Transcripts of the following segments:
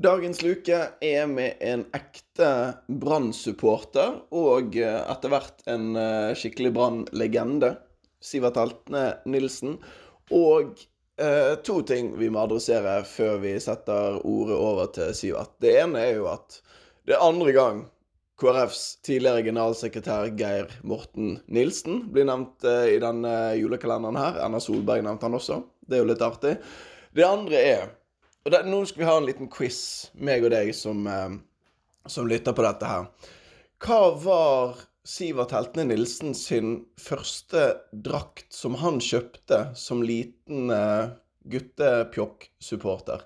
Dagens luke er med en ekte Brann-supporter og eh, etter hvert en eh, skikkelig Brann-legende. Sivert Heltne Nilsen. Og eh, to ting vi må adressere før vi setter ordet over til Sivert. Det ene er jo at det er andre gang KrFs tidligere generalsekretær Geir Morten Nilsen blir nevnt eh, i denne julekalenderen her. Erna Solberg nevnte han også. Det er jo litt artig. Det andre er og det, Nå skal vi ha en liten quiz, meg og deg som, eh, som lytter på dette her. Hva var Sivert Heltene Nilsen sin første drakt som han kjøpte som liten eh, guttepjokk-supporter?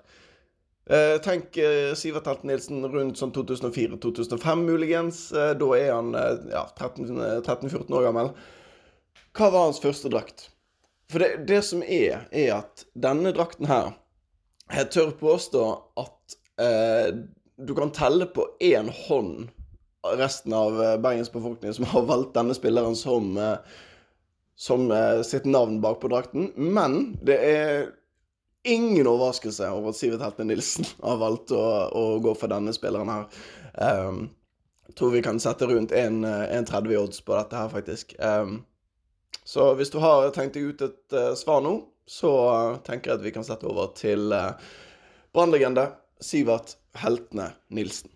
Eh, tenk eh, Sivert Heltene Nilsen rundt sånn 2004-2005 muligens. Eh, da er han ja, 13-14 år gammel. Hva var hans første drakt? For det, det som er, er at denne drakten her jeg tør påstå at eh, du kan telle på én hånd resten av eh, Bergens befolkning som har valgt denne spilleren som, eh, som eh, sitt navn bak på drakten. Men det er ingen overraskelse over at Sivert Heltne Nilsen har valgt å, å, gå for denne spilleren her. Um, tror vi kan sette rundt 1,30 eh, odds på dette her, faktisk. Um, så hvis du har tenkt deg ut et uh, svar nå, så tenker jeg at vi kan sette over til uh, brannlegende Sivert Heltene Nilsen.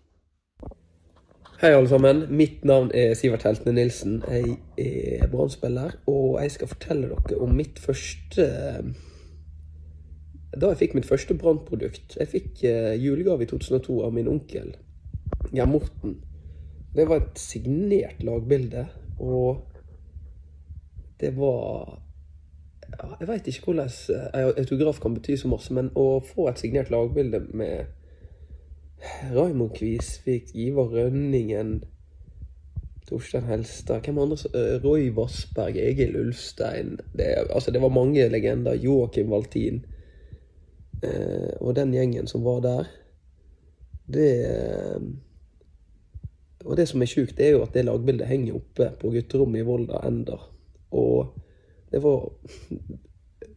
Hei, alle sammen. Mitt navn er Sivert Heltene Nilsen. Jeg er brannspiller, og jeg skal fortelle dere om mitt første Da jeg fikk mitt første brannprodukt. Jeg fikk julegave i 2002 av min onkel Geir Morten. Det var et signert lagbilde, og det var Jeg veit ikke hvordan eh, autograf kan bety så masse, men å få et signert lagbilde med Raymond Kvisvik, Ivar Rønningen, Torstein Helstad Hvem andre? Eh, Roy Vassberg, Egil Ulfstein det, altså, det var mange legender. Joakim Valtin. Eh, og den gjengen som var der, det Og det som er sjukt, er jo at det lagbildet henger oppe på gutterommet i Volda enda. Det var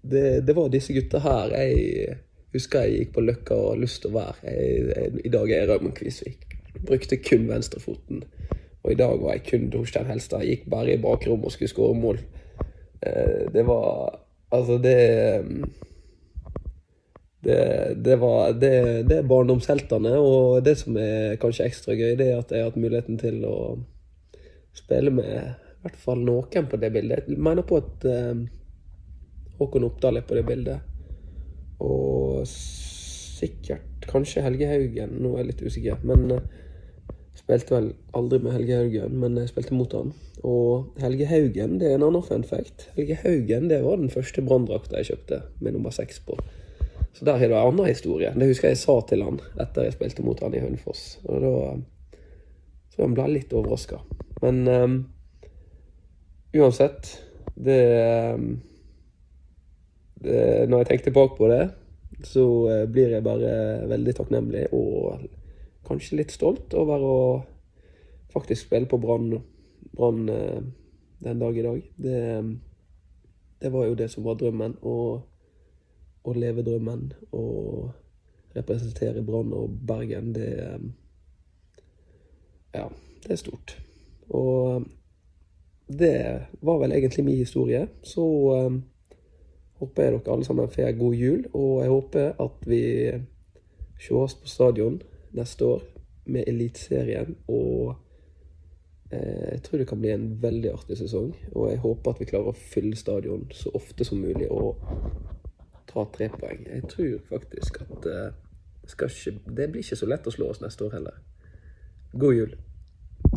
det, det, var disse gutta her jeg husker jeg gikk på Løkka og har lyst til å være. Jeg, jeg, I dag er jeg Raymond Kvisvik. Brukte kun venstrefoten. Og i dag var jeg kun Torstein Helstad. Gikk bare i bakrommet og skulle skåre mål. Eh, det var Altså, det det, det, var, det, det er barndomsheltene, og det som er kanskje ekstra gøy, det er at jeg har hatt muligheten til å spille med i hvert fall noen på det bildet. Jeg mener på at uh, Håkon Oppdal er på det bildet. Og sikkert kanskje Helge Haugen. Nå er jeg litt usikker. Men uh, spilte vel aldri med Helge Haugen, men jeg spilte mot han. Og Helge Haugen, det er en annen fun fact. Helge Haugen det var den første branndrakta jeg kjøpte med nummer seks på. Så der har du en annen historie. Det husker jeg sa til han etter jeg spilte mot han i Hønefoss. Og da så han ble litt overraska. Men um, uansett det, ehm, det, Når jeg tenker tilbake på det, så eh, blir jeg bare veldig takknemlig og kanskje litt stolt over å faktisk spille på Brann eh, den dag i dag. Det, det, var jo det som var drømmen. Å leve drømmen og representere Brann og Bergen, det ehm, Ja, det er stort. Og det var vel egentlig min historie. Så eh, håper jeg dere alle sammen får en god jul. Og jeg håper at vi sees på stadion neste år med Eliteserien. Og eh, jeg tror det kan bli en veldig artig sesong. Og jeg håper at vi klarer å fylle stadion så ofte som mulig og ta tre poeng. Jeg tror faktisk at eh, ikke, det blir ikke så lett å slå oss neste år heller. God jul.